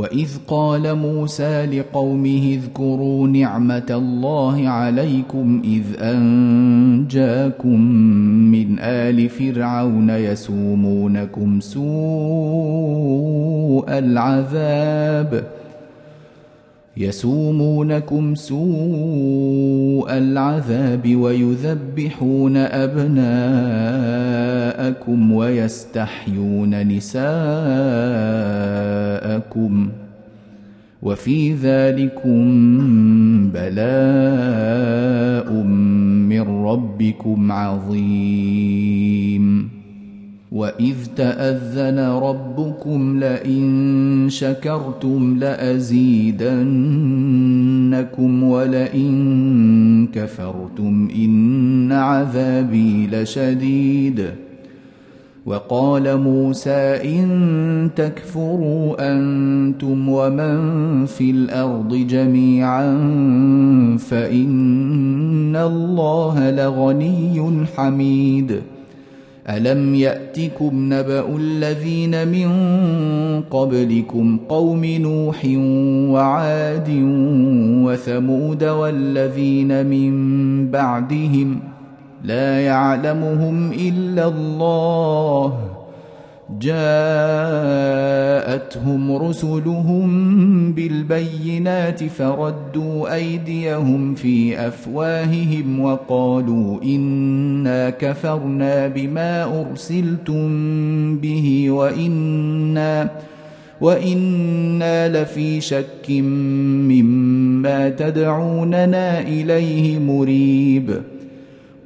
واذ قال موسى لقومه اذكروا نعمه الله عليكم اذ انجاكم من ال فرعون يسومونكم سوء العذاب يسومونكم سوء العذاب ويذبحون أبناءكم ويستحيون نساءكم وفي ذلكم بلاء من ربكم عظيم. واذ تاذن ربكم لئن شكرتم لازيدنكم ولئن كفرتم ان عذابي لشديد وقال موسى ان تكفروا أنتم ومن في الأرض جميعا فان الله لغني حميد الم ياتكم نبا الذين من قبلكم قوم نوح وعاد وثمود والذين من بعدهم لا يعلمهم الا الله جاءتهم رسلهم بالبينات فردوا أيديهم في أفواههم وقالوا إنا كفرنا بما أرسلتم به وإنا وإنا لفي شك مما تدعوننا إليه مريب.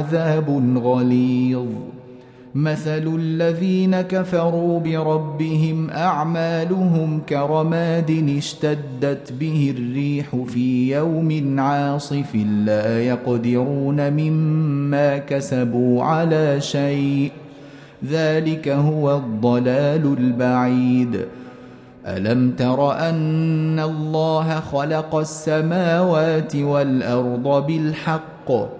عذاب غليظ. مثل الذين كفروا بربهم أعمالهم كرماد اشتدت به الريح في يوم عاصف لا يقدرون مما كسبوا على شيء. ذلك هو الضلال البعيد. ألم تر أن الله خلق السماوات والأرض بالحق؟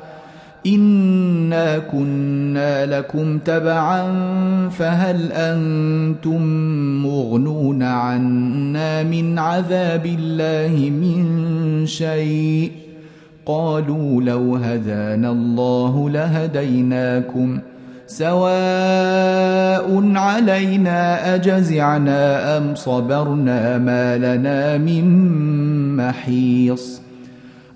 انا كنا لكم تبعا فهل أنتم مغنون عنا من عذاب الله من شيء قالوا لو هدانا الله لهديناكم سواء علينا اجزعنا ام صبرنا ما لنا من محيص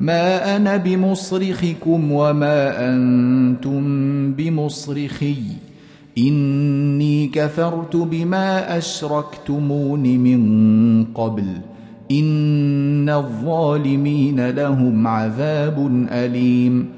ما أنا بمصرخكم وما أنتم بمصرخي. إني كفرت بما أشركتمون من قبل. إن الظالمين لهم عذاب أليم.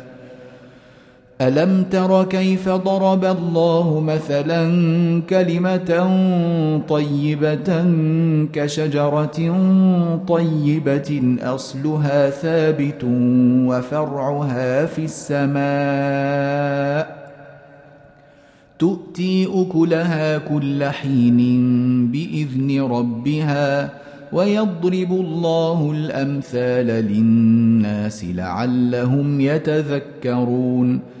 الم تر كيف ضرب الله مثلا كلمه طيبه كشجره طيبه اصلها ثابت وفرعها في السماء تؤتي اكلها كل حين باذن ربها ويضرب الله الامثال للناس لعلهم يتذكرون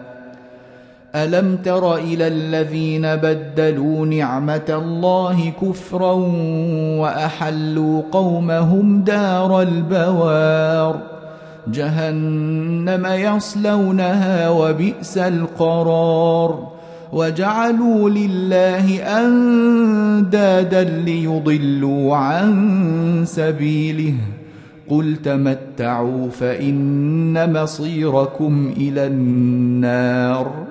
ألم تر إلى الذين بدلوا نعمة الله كفرا وأحلوا قومهم دار البوار؟ جهنم يصلونها وبئس القرار. وجعلوا لله أندادا ليضلوا عن سبيله. قل تمتعوا فإن مصيركم إلى النار.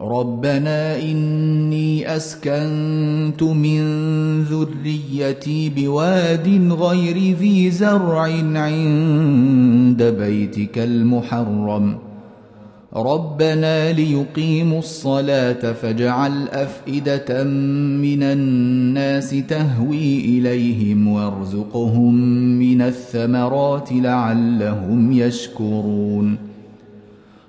ربنا إني أسكنت من ذريتي بواد غير ذي زرع عند بيتك المحرم. ربنا ليقيموا الصلاة فاجعل أفئدة من الناس تهوي إليهم وارزقهم من الثمرات لعلهم يشكرون.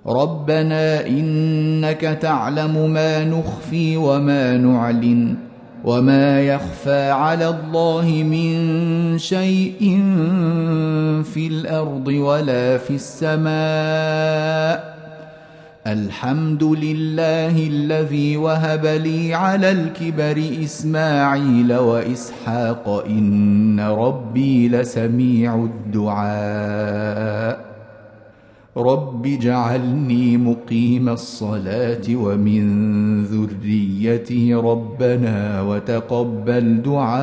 ربنا إنك تعلم ما نخفي وما نعلن وما يخفى على الله من شيء في الأرض ولا في السماء. الحمد لله الذي وهب لي على الكبر إسماعيل وإسحاق إن ربي لسميع الدعاء. رب اجعلني مقيم الصلاه ومن ذريتي ربنا وتقبل دعاء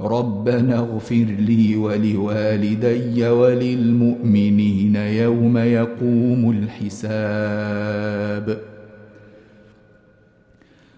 ربنا اغفر لي ولوالدي وللمؤمنين يوم يقوم الحساب